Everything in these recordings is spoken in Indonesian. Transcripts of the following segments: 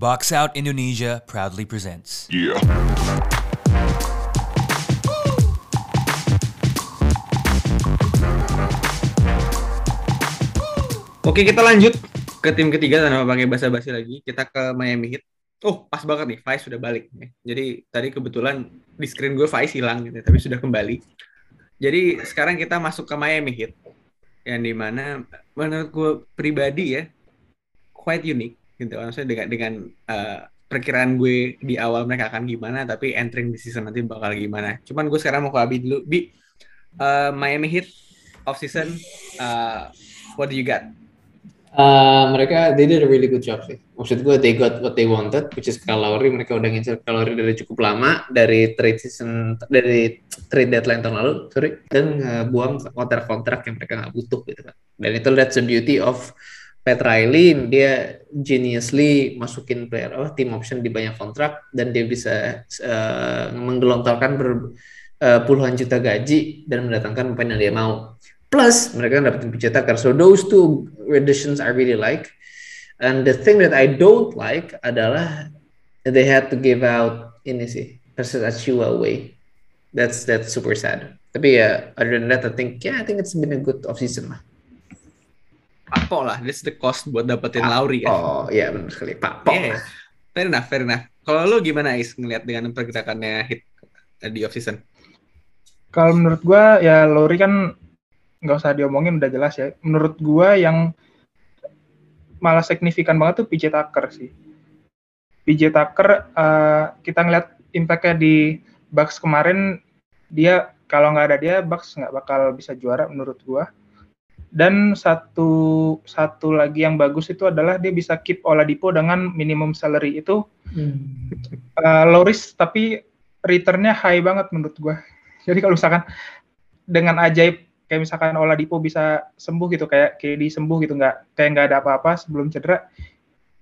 Box Out Indonesia proudly presents. Yeah. Oke, kita lanjut ke tim ketiga tanpa pakai basa-basi lagi. Kita ke Miami Heat. Oh, pas banget nih, Faiz sudah balik. Jadi tadi kebetulan di screen gue Faiz hilang gitu, tapi sudah kembali. Jadi sekarang kita masuk ke Miami Heat. Yang di mana menurut gue pribadi ya, quite unique gitu. Maksudnya dengan, dengan eh, perkiraan gue di awal mereka akan gimana, tapi entering di season nanti bakal gimana. Cuman gue sekarang mau ke Abi dulu. Bi, eh, Miami Heat off season, eh, what do you got? Uh, mereka they did a really good job sih. Maksud gue they got what they wanted, which is Kyle Lowry. Mereka udah ngincer Kyle dari cukup lama dari trade season dari trade deadline tahun lalu, sorry, dan uh, buang kontrak-kontrak yang mereka nggak butuh gitu kan. Dan itu that's the beauty of Pat Riley. Dia geniusly masukin player oh, team option di banyak kontrak dan dia bisa uh, menggelontorkan ber, uh, puluhan juta gaji dan mendatangkan pemain yang dia mau. Plus mereka dapetin PJ Tucker. So those two additions I really like. And the thing that I don't like adalah they had to give out ini sih Persis Achua away. That's that's super sad. Tapi ya other than that I think yeah I think it's been a good off season lah. Papo lah, that's the cost buat dapetin Lauri ya. Oh iya benar sekali Pak Pok. Yeah. Fair enough, fair enough. Kalau lu gimana Is ngeliat dengan pergerakannya hit di off season? Kalau menurut gua ya Lowry kan nggak usah diomongin udah jelas ya. Menurut gua yang malah signifikan banget tuh PJ Tucker sih. PJ Tucker uh, kita ngeliat impactnya di Bucks kemarin dia kalau nggak ada dia Bucks nggak bakal bisa juara menurut gua. Dan satu satu lagi yang bagus itu adalah dia bisa keep Oladipo dengan minimum salary itu Hmm. uh, low risk tapi returnnya high banget menurut gua. Jadi kalau misalkan dengan ajaib kayak misalkan Oladipo bisa sembuh gitu kayak KD sembuh gitu nggak kayak nggak ada apa-apa sebelum cedera,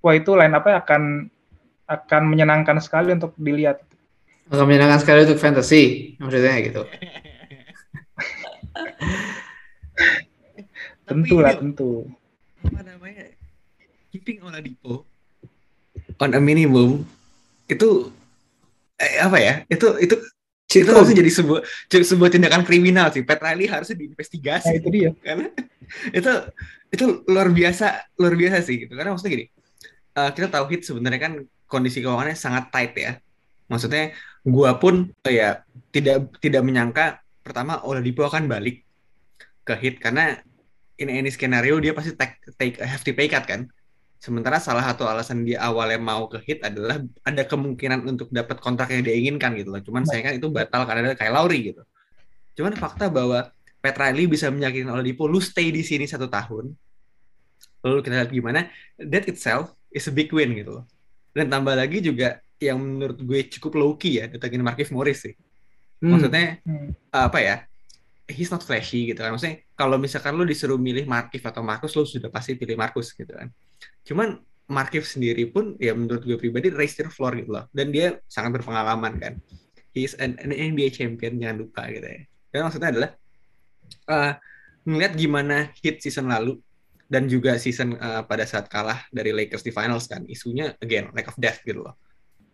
wah itu line apa akan akan menyenangkan sekali untuk dilihat. Akan menyenangkan sekali untuk fantasy maksudnya gitu. Tentu lah tentu. apa namanya? Keeping Oladipo on a minimum itu eh, apa ya? Itu itu itu Itu harusnya jadi sebuah sebuah tindakan kriminal sih. Pat Riley harusnya diinvestigasi. Nah itu dia. karena itu itu luar biasa luar biasa sih gitu karena maksudnya gini eh, kita tahu hit sebenarnya kan kondisi keuangannya sangat tight ya maksudnya gua pun eh, ya tidak tidak menyangka pertama Oladipo akan balik ke hit karena in any skenario dia pasti take, take a hefty pay cut kan? Sementara salah satu alasan dia awalnya mau ke hit adalah ada kemungkinan untuk dapat kontrak yang dia inginkan gitu loh. Cuman saya kan itu batal karena ada Kyle Lowry gitu. Cuman fakta bahwa Pat Riley bisa meyakinkan Oladipo lu stay di sini satu tahun lalu kita lihat gimana that itself is a big win gitu loh. Dan tambah lagi juga yang menurut gue cukup low key ya datangin Markif Morris sih. Hmm. maksudnya Hmm. apa ya he's not flashy gitu kan. Maksudnya kalau misalkan lu disuruh milih Markif atau Marcus lu sudah pasti pilih Marcus gitu kan. Cuman Markif sendiri pun ya menurut gue pribadi raise their floor gitu loh. Dan dia sangat berpengalaman kan. He's an, an NBA champion jangan lupa gitu ya. Dan maksudnya adalah uh, ngeliat gimana hit season lalu dan juga season uh, pada saat kalah dari Lakers di finals kan isunya again lack of depth gitu loh.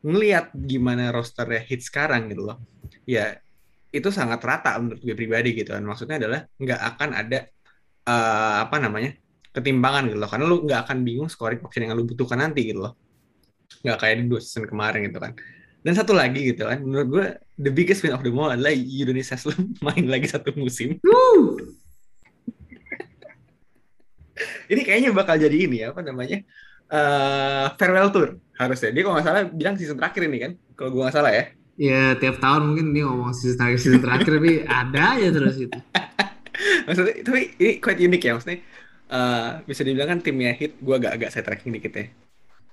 Ngeliat gimana rosternya hit sekarang gitu loh. Ya itu sangat rata menurut gue pribadi gitu kan. Maksudnya adalah nggak akan ada uh, apa namanya ketimbangan gitu loh. Karena lu nggak akan bingung scoring option yang lu butuhkan nanti gitu loh. Nggak kayak di dua season kemarin gitu kan. Dan satu lagi gitu kan menurut gue the biggest win of the all adalah Udonis Haslem main lagi satu musim. Ini kayaknya bakal jadi ini ya, apa namanya eh farewell tour harusnya. Dia kalau nggak salah bilang season terakhir ini kan kalau gue nggak salah ya Ya tiap tahun mungkin dia ngomong season terakhir season terakhir tapi ada aja terus itu. maksudnya tapi ini quite unik ya maksudnya eh, bisa dibilang kan timnya hit gue agak-agak saya tracking dikit ya.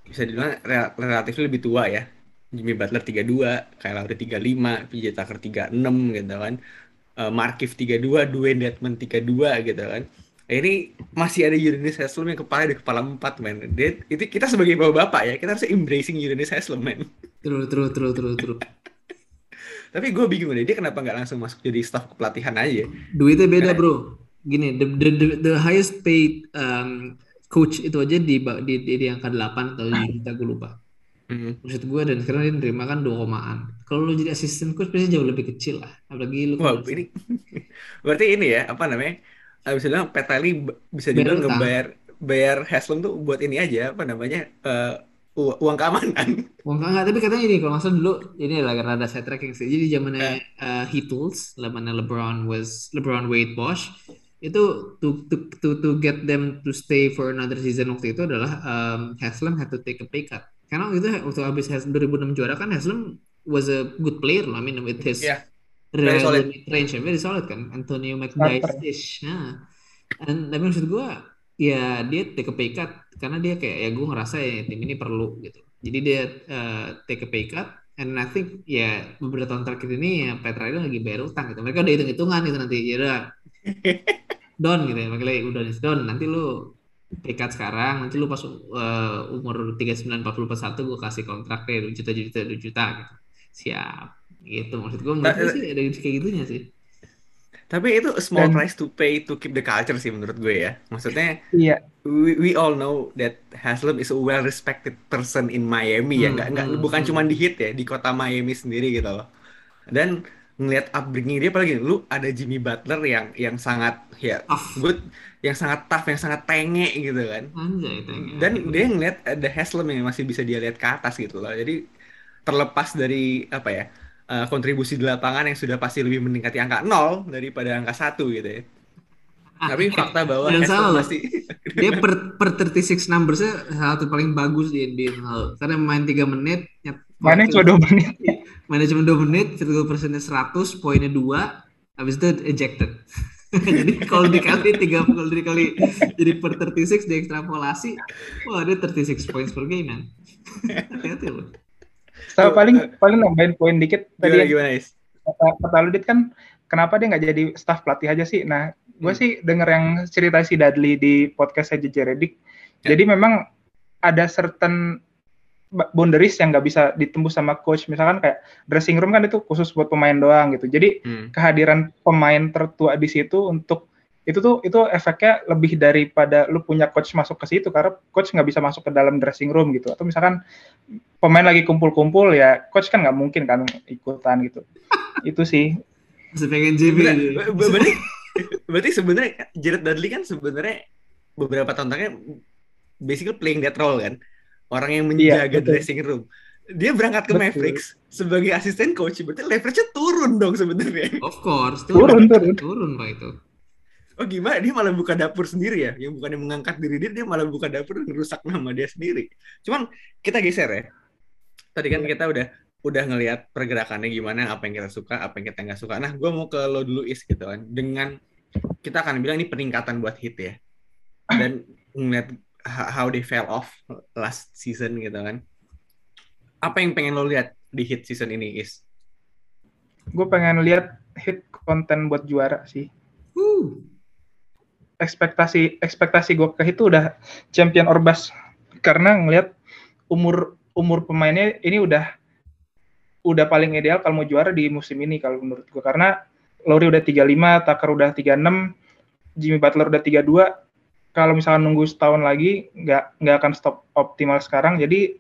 Bisa dibilang rel- relatif lebih tua ya. Jimmy Butler 32 Kyle Lowry 35 PJ Tucker 36 gitu kan. Eh, Markif 32 Dwayne Dedman 32 gitu kan. Eh, ini masih ada Udonis Haslem yang kepala di kepala 4 men. Dia- itu kita sebagai bapak-bapak ya kita harus embracing Udonis Haslem men. Terus terus terus terus terus. Tapi gue bingung deh dia kenapa nggak langsung masuk jadi staff kepelatihan aja Duitnya beda bro. Gini, the, the, the, the highest paid um, coach itu aja di, di, di, di angka 8 atau 7 juta gue lupa. Hmm. Maksud gue dan sekarang dia nerima kan dua komaan. Kalau lu jadi asisten coach pasti jauh lebih kecil lah. Apalagi lu Wah, kan ini berarti ini ya apa namanya? Ah, Bisa bilang Petali bisa dibilang ngebayar bayar Haslam tuh buat ini aja apa namanya? eh, u- uang keamanan. Enggak, enggak, tapi katanya ini kalau salah dulu ini lagi rada saya tracking sih. Jadi zamannya uh, Heat Tools, zamannya LeBron was LeBron Wade Bosch itu to to to to get them to stay for another season waktu itu adalah um, Haslam had to take a pay cut. Karena waktu itu waktu habis Haslam 2006 juara kan Haslam was a good player loh. I mean with his Iya. Very solid. range very solid kan. Antonio McDyess-ish. Nah, dan tapi maksud gue ya dia take a pay cut karena dia kayak ya gue ngerasa ya tim ini perlu gitu. Jadi dia uh, take a pay cut and I think ya beberapa tahun terakhir ini ya Petra itu lagi bayar utang gitu. Mereka udah hitung-hitungan gitu nanti ya udah don gitu ya. Makanya udah nih don nanti lu pay cut sekarang nanti lu pas uh, umur 39 40 41 gue kasih kontrak deh 2 juta juta 2 juta gitu. Siap gitu maksud gue menurut Nah, sih ada kayak gitunya sih. Tapi itu a small Dan- price to pay to keep the culture sih menurut gue ya. Maksudnya Iya, we, we all know that Haslam is a well respected person in Miami ya. Hmm, Nggak, nggak, hmm, bukan hmm. cuma di Heat ya, di kota Miami sendiri gitu loh. Dan ngelihat upbringing dia apalagi lu ada Jimmy Butler yang yang sangat ya Tough. good, yang sangat tough, yang sangat tenge gitu kan. Anjay. Dan dia ngeliat ada Haslam yang masih bisa dia lihat ke atas gitu loh. Jadi terlepas dari apa ya eh, kontribusi di lapangan yang sudah pasti lebih mendekati angka 0 daripada angka satu gitu ya. Ah, Tapi fakta bahwa Jangan salah pasti dia per, per 36 numbersnya salah satu paling bagus di NBA. Karena main 3 menit, mainnya cuma dua menit. mainnya cuma 2 menit, field goal persennya 100, poinnya 2, habis itu ejected. jadi kalau dikali 3 kalau dikali jadi per 36 diekstrapolasi, wah dia 36 points per game man. Hati-hati loh. Sama paling paling nambahin poin dikit gimana tadi gimana Is? kata, kata kan kenapa dia nggak jadi staff pelatih aja sih? Nah, gue Hmm. sih denger yang cerita si Dudley di podcast JJ Redick. Ya. Jadi memang ada certain boundaries yang nggak bisa ditembus sama coach. Misalkan kayak dressing room kan itu khusus buat pemain doang gitu. Jadi Hmm. kehadiran pemain tertua di situ untuk itu tuh itu efeknya lebih daripada lu punya coach masuk ke situ karena coach nggak bisa masuk ke dalam dressing room gitu. Atau misalkan pemain lagi kumpul-kumpul ya coach kan nggak mungkin kan ikutan gitu. Itu sih. Masih pengen JB berarti berarti sebenarnya Jared Dudley kan sebenarnya beberapa tahun terakhir basically playing that role kan? Orang yang Iya, menjaga betul. dressing room. Dia berangkat ke Betul. Mavericks sebagai asisten coach berarti leverage-nya turun dong sebenarnya. Of course, turun. turun. Turun pak itu. Oh gimana? Dia malah buka dapur sendiri ya? Yang bukannya mengangkat diri dia dia malah buka dapur dan merusak nama dia sendiri. Cuman kita geser ya. Tadi kan kita udah udah ngelihat pergerakannya gimana apa yang kita suka apa yang kita nggak suka. Nah gue mau ke lo dulu is gitu kan. Dengan kita akan bilang ini peningkatan buat hit ya. Dan ngeliat how they fell off last season gitu kan. Apa yang pengen lo lihat di hit season ini is? Gue pengen lihat hit konten buat juara sih. Uh, ekspektasi ekspektasi gue ke itu udah champion orbas karena ngelihat umur umur pemainnya ini udah udah paling ideal kalau mau juara di musim ini kalau menurut gue karena Lowry udah 35, Tucker udah 36, Jimmy Butler udah 32. Kalau misalkan nunggu setahun lagi nggak nggak akan stop optimal sekarang. Jadi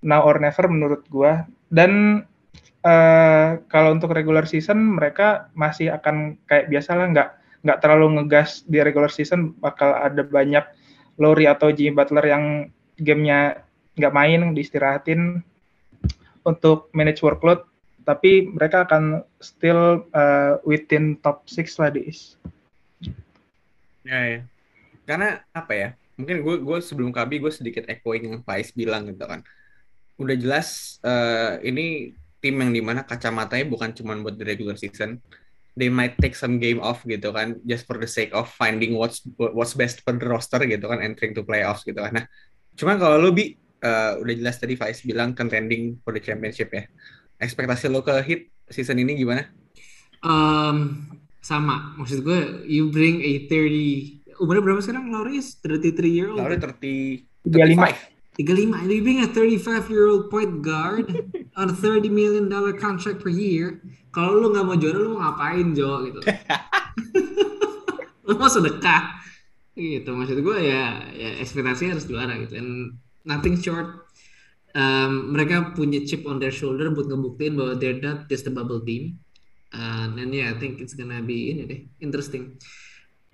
now or never menurut gue. Dan eh, kalau untuk regular season mereka masih akan kayak biasa lah nggak nggak terlalu ngegas di regular season bakal ada banyak Lowry atau Jimmy Butler yang gamenya nggak main diistirahatin untuk manage workload tapi mereka akan still uh, within top 6 lah di East. Ya, ya. Karena apa ya? Mungkin gue gue sebelum KB gue sedikit echoing yang Faiz bilang gitu kan. Udah jelas eh, ini tim yang di mana kacamatanya bukan cuma buat the regular season. They might take some game off gitu kan, just for the sake of finding what's what's best for the roster gitu kan, entering to playoffs gitu kan. Nah, cuman kalau lo bi eh, udah jelas tadi Faiz bilang contending for the championship ya. Ekspektasi lo ke hit season ini gimana? um, sama, maksud gue, you bring a 30, umurnya berapa sekarang is 33 year old? Lalu 30 35. 35, you bring a 35 year old point guard on a 30 million dollar contract per year. Kalau lu nggak mau juara, lu mau ngapain Jo gitu? lu mau sedekah gitu maksud gue ya, ya ekspektasinya harus juara gitu and nothing short um, mereka punya chip on their shoulder buat ngebuktiin bahwa they're not just a bubble team. Uh, and yeah, I think it's gonna be ini deh, interesting.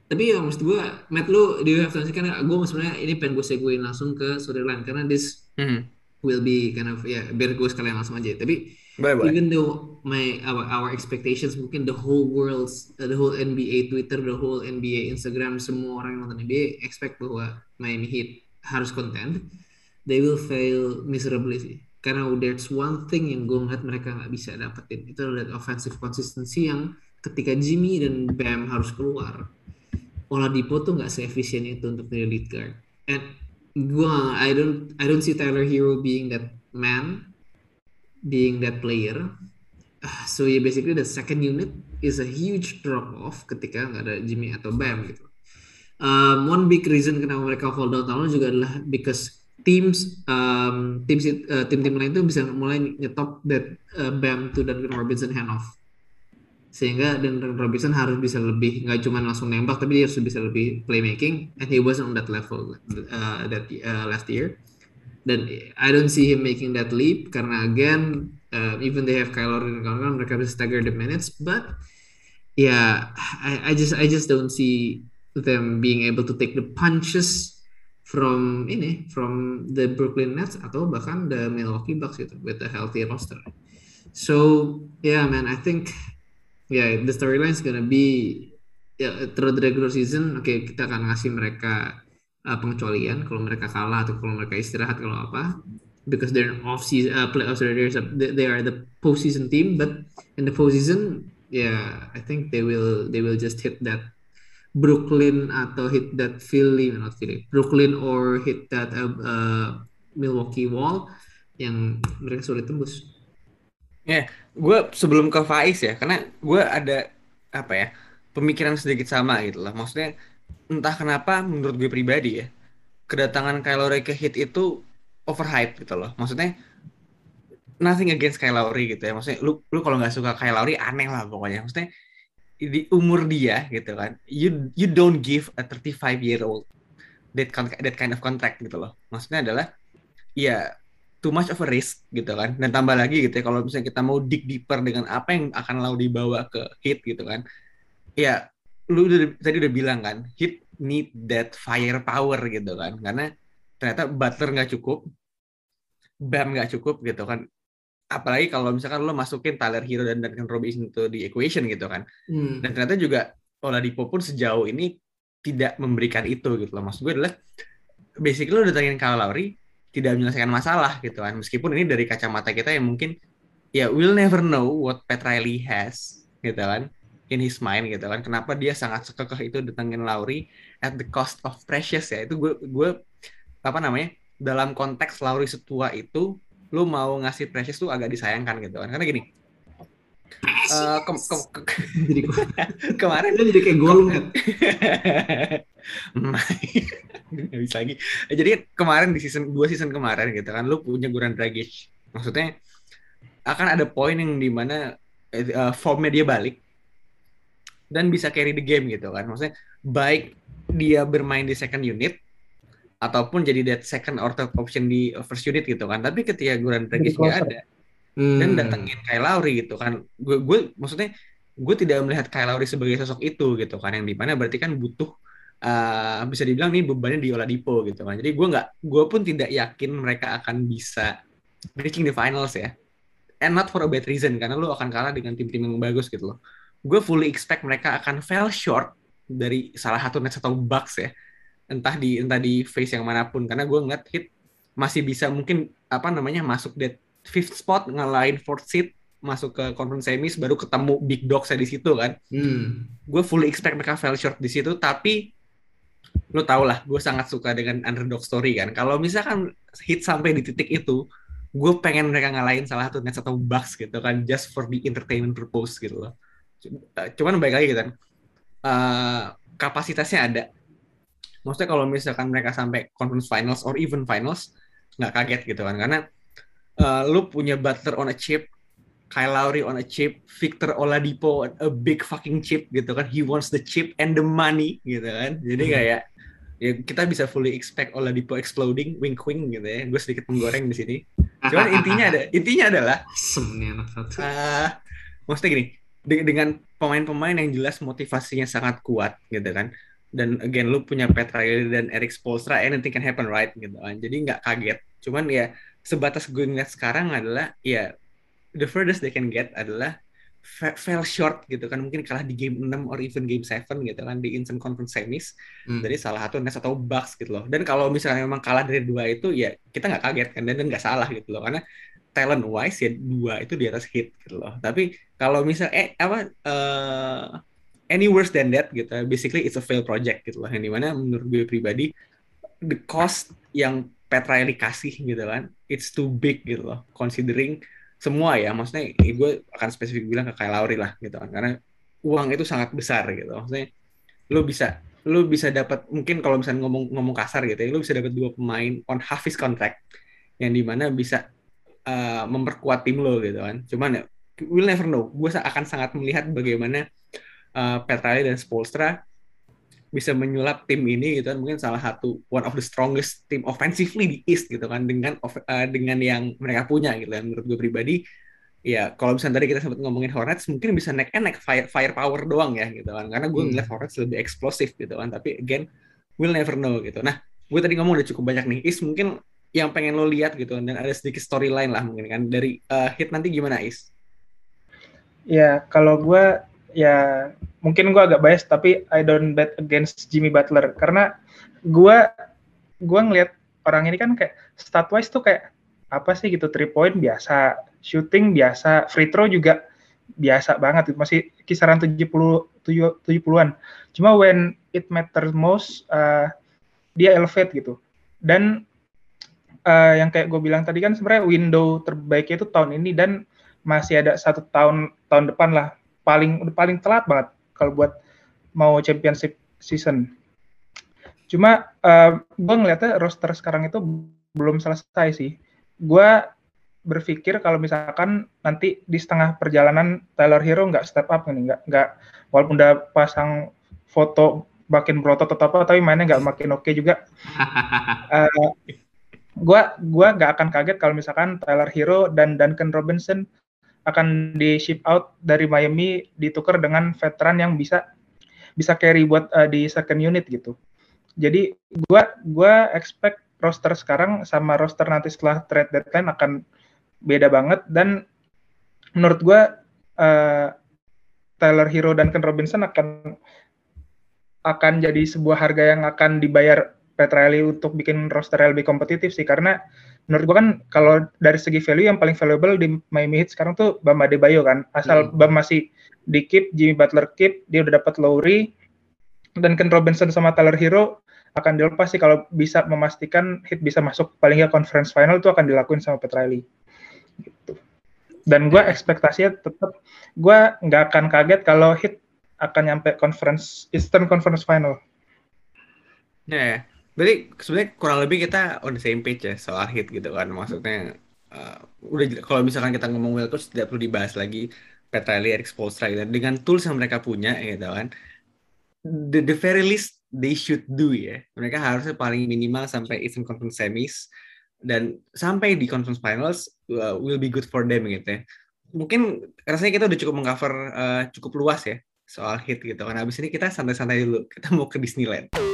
Tapi ya maksud gue, Matt lu di have to karena gue sebenarnya ini pengen gue seguin langsung ke storyline karena this Hmm. will be kind of ya biar gue sekalian langsung aja. Tapi Boleh, boleh. even though my our, our expectations mungkin the whole world's uh, the whole NBA Twitter the whole NBA Instagram semua orang yang nonton NBA expect bahwa Miami Heat harus contend they will fail miserably sih karena there's one thing yang gue ngeliat mereka nggak bisa dapetin itu adalah offensive consistency yang ketika Jimmy dan Bam harus keluar Oladipo tuh nggak seefisien itu untuk jadi lead guard and gue I don't I don't see Tyler Hero being that man being that player. Ah, So yeah, basically the second unit is a huge drop off ketika nggak ada Jimmy atau Bam gitu. Um, one big reason kenapa mereka fall down tahun juga adalah because teams um, tim uh, tim-tim lain tuh bisa mulai nyetop that uh, Bam to Duncan Robinson handoff sehingga Duncan Robinson harus bisa lebih nggak cuma langsung nembak tapi dia harus bisa lebih playmaking and he wasn't on that level uh, that uh, last year. Dan I don't see him making that leap karena again uh, even they have Kyle Lowry dan kawan-kawan mereka bisa stagger the minutes but yeah I, I just I just don't see them being able to take the punches from ini from the Brooklyn Nets atau bahkan the Milwaukee Bucks gitu with a healthy roster. So yeah man I think yeah the storyline is gonna be ya through the regular season oke kita akan ngasih mereka uh, pengecualian kalau mereka kalah atau kalau mereka istirahat kalau apa. Because they're off season uh, playoffs or they're, they are the postseason team but in the postseason yeah I think they will they will just hit that Brooklyn atau hit that Philly not Philly Brooklyn or hit that uh, uh, Milwaukee wall yang mereka sulit tembus gue sebelum ke Faiz ya, karena gue ada apa ya pemikiran sedikit sama gitu loh. Maksudnya entah kenapa menurut gue pribadi ya kedatangan Kyle Lowry ke Heat itu overhype gitu loh. Maksudnya nothing against Kyle Lowry gitu ya. Maksudnya lu lu kalau nggak suka Kyle Lowry aneh lah pokoknya. Maksudnya di umur dia gitu kan, you you don't give a 35 year old that that kind of contract gitu loh. Maksudnya adalah ya too much of a risk gitu kan. Dan tambah lagi gitu ya kalau misalnya kita mau dig deeper dengan apa yang akan lalu dibawa ke hit gitu kan. Ya lu udah, tadi udah bilang kan hit need that firepower gitu kan. Karena ternyata Butler nggak cukup Bam nggak cukup gitu kan. Apalagi kalau misalkan lo masukin Tyler Hero dan Duncan Robinson itu di equation gitu kan. Hmm. dan ternyata juga Oladipo pun sejauh ini tidak memberikan itu gitu loh. Maksud gue adalah basically lo datangin Kyle Lowry tidak menyelesaikan masalah gitu kan. Meskipun ini dari kacamata kita yang mungkin ya we'll never know what Pat Riley has gitu kan in his mind gitu kan. Kenapa dia sangat sekekeh itu datangin Lowry at the cost of precious ya. Itu gue gue apa namanya dalam konteks Lowry setua itu lu mau ngasih precious tuh agak disayangkan gitu kan. Karena gini eh, ke- ke- ke- jadi gue kemarin jadi kayak kan Nggak bisa lagi. Jadi kemarin di season dua season kemarin gitu kan, lu punya Goran Dragic. Maksudnya akan ada poin yang di mana uh, formnya dia balik dan bisa carry the game gitu kan. Maksudnya baik dia bermain di second unit ataupun jadi that second or third option di first unit gitu kan. Tapi ketika Goran Dragic nggak ada, dan Hmm. datengin Kyle Lowry gitu kan gue gue maksudnya gue tidak melihat Kyle Lowry sebagai sosok itu gitu kan yang di mana berarti kan butuh uh, bisa dibilang nih bebannya di Oladipo gitu kan. Jadi gue nggak gue pun tidak yakin mereka akan bisa reaching the finals ya. And not for a bad reason karena lu akan kalah dengan tim-tim yang bagus gitu loh. Gue fully expect mereka akan fell short dari salah satu Nets atau Bucks ya. Entah di entah di face yang mana pun. Karena gue ngeliat hit masih bisa mungkin apa namanya masuk that fifth spot ngalahin fourth seed masuk ke conference semis baru ketemu big dogs di situ kan. Hmm. gue fully expect mereka fell short di situ tapi lu tau lah gue sangat suka dengan underdog story kan. Kalau misalkan hit sampai di titik itu gue pengen mereka ngalahin salah satu Nets atau Bucks gitu kan just for the entertainment purpose gitu loh. Cuman baik lagi gitu kan. Eh, kapasitasnya ada. Maksudnya kalau misalkan mereka sampai conference finals or even finals nggak kaget gitu kan. Karena eh, lu punya Butler on a chip Kyle Lowry on a chip, Victor Oladipo a big fucking chip gitu kan. He wants the chip and the money gitu kan. Jadi Hmm. kayak ya kita bisa fully expect Oladipo exploding, wink wink gitu ya. Gue sedikit menggoreng di sini. Cuman intinya ada intinya adalah eh maksudnya gini, de- dengan pemain-pemain yang jelas motivasinya sangat kuat gitu kan. Dan again lu punya Petra Riley dan Eric Spoelstra, anything can happen right gitu kan. Jadi nggak kaget. Cuman ya sebatas gue ngeliat sekarang adalah ya the furthest they can get adalah fe- fell short gitu kan mungkin kalah di game 6 or even game 7 gitu kan di Eastern Conference Semis Hmm. dari salah satu Nets atau Bucks gitu loh. Dan kalau misalnya memang kalah dari dua itu ya kita nggak kaget kan dan nggak salah gitu loh karena talent wise ya dua itu di atas hit gitu loh. Tapi kalau misal eh apa eh, any worse than that gitu, basically it's a fail project gitu loh. Yang di mana menurut gue pribadi the cost yang Petra Riley kasih gitu kan, it's too big gitu loh. Considering semua ya, maksudnya eh, gue akan spesifik bilang ke Kyle Lowry lah gitu kan, karena uang itu sangat besar gitu. Maksudnya lu bisa lu bisa dapat mungkin kalau misalnya ngomong ngomong kasar gitu ya, lu bisa dapat dua pemain on half his contract yang di mana bisa uh, memperkuat tim lo gitu kan. Cuman ya, we'll never know. Gue akan sangat melihat bagaimana uh, Petra Riley dan Spolstra bisa menyulap tim ini gitu kan. Mungkin salah satu one of the strongest team offensively di East gitu kan. Dengan of- uh, dengan yang mereka punya gitu kan. Menurut gue pribadi ya kalau misalnya tadi kita sempat ngomongin Hornets mungkin bisa neck and neck fire firepower doang ya gitu kan. Karena gue Hmm. ngeliat Hornets lebih eksplosif gitu kan. Tapi again we'll never know gitu. Nah gue tadi ngomong udah cukup banyak nih. Is mungkin yang pengen lo lihat gitu dan ada sedikit storyline lah mungkin kan. Dari uh, hit nanti gimana Is Ya, kalau gue ya mungkin gue agak bias tapi I don't bet against Jimmy Butler karena gue gue ngelihat orang ini kan kayak stat wise tuh kayak apa sih gitu three point biasa, shooting biasa, free throw juga biasa banget masih kisaran 70 70-an. Cuma when it matters most uh, dia elevate gitu. Dan uh, yang kayak gue bilang tadi kan sebenarnya window terbaiknya itu tahun ini dan masih ada satu tahun tahun depan lah paling paling telat banget kalau buat mau championship season. Cuma uh, gue ngeliatnya roster sekarang itu belum selesai sih. Gue berpikir kalau misalkan nanti di setengah perjalanan Tyler Hero nggak step up nih, nggak nggak walaupun udah pasang foto makin berotot atau apa, tapi mainnya nggak makin oke juga. Uh, gua gua nggak akan kaget kalau misalkan Tyler Hero dan Duncan Robinson akan di ship out dari Miami ditukar dengan veteran yang bisa bisa carry buat uh, di second unit gitu. Jadi gua gua expect roster sekarang sama roster nanti setelah trade deadline akan beda banget dan menurut gua uh, Tyler Hero dan Ken Robinson akan akan jadi sebuah harga yang akan dibayar Petra Riley untuk bikin roster lebih kompetitif sih. Karena menurut gua kan kalau dari segi value yang paling valuable di Miami Heat sekarang tuh Bam Adebayo kan. Asal Hmm. Bam masih di keep Jimmy Butler keep dia udah dapat Lowry dan Ken Robinson sama Tyler Hero akan dilepas sih kalau bisa memastikan Heat bisa masuk. Paling nggak conference final itu akan dilakuin sama Petra Riley gitu. Dan gue ekspektasinya tetap gue nggak akan kaget kalau Heat akan nyampe conference Eastern Conference Final. Ya, ya. Berarti sebenarnya kurang lebih kita on the same page ya soal hit gitu kan. Maksudnya uh, udah kalau misalkan kita ngomong well coach tidak perlu dibahas lagi Petra Riley, Eric Spoelstra gitu. Dengan tools yang mereka punya gitu kan. The, the very least they should do ya. Mereka harusnya paling minimal sampai Eastern Conference Semis dan sampai di Conference Finals uh, will be good for them gitu ya. Mungkin rasanya kita udah cukup mengcover uh, cukup luas ya soal hit gitu kan. Habis ini kita santai-santai dulu. Kita mau ke Disneyland.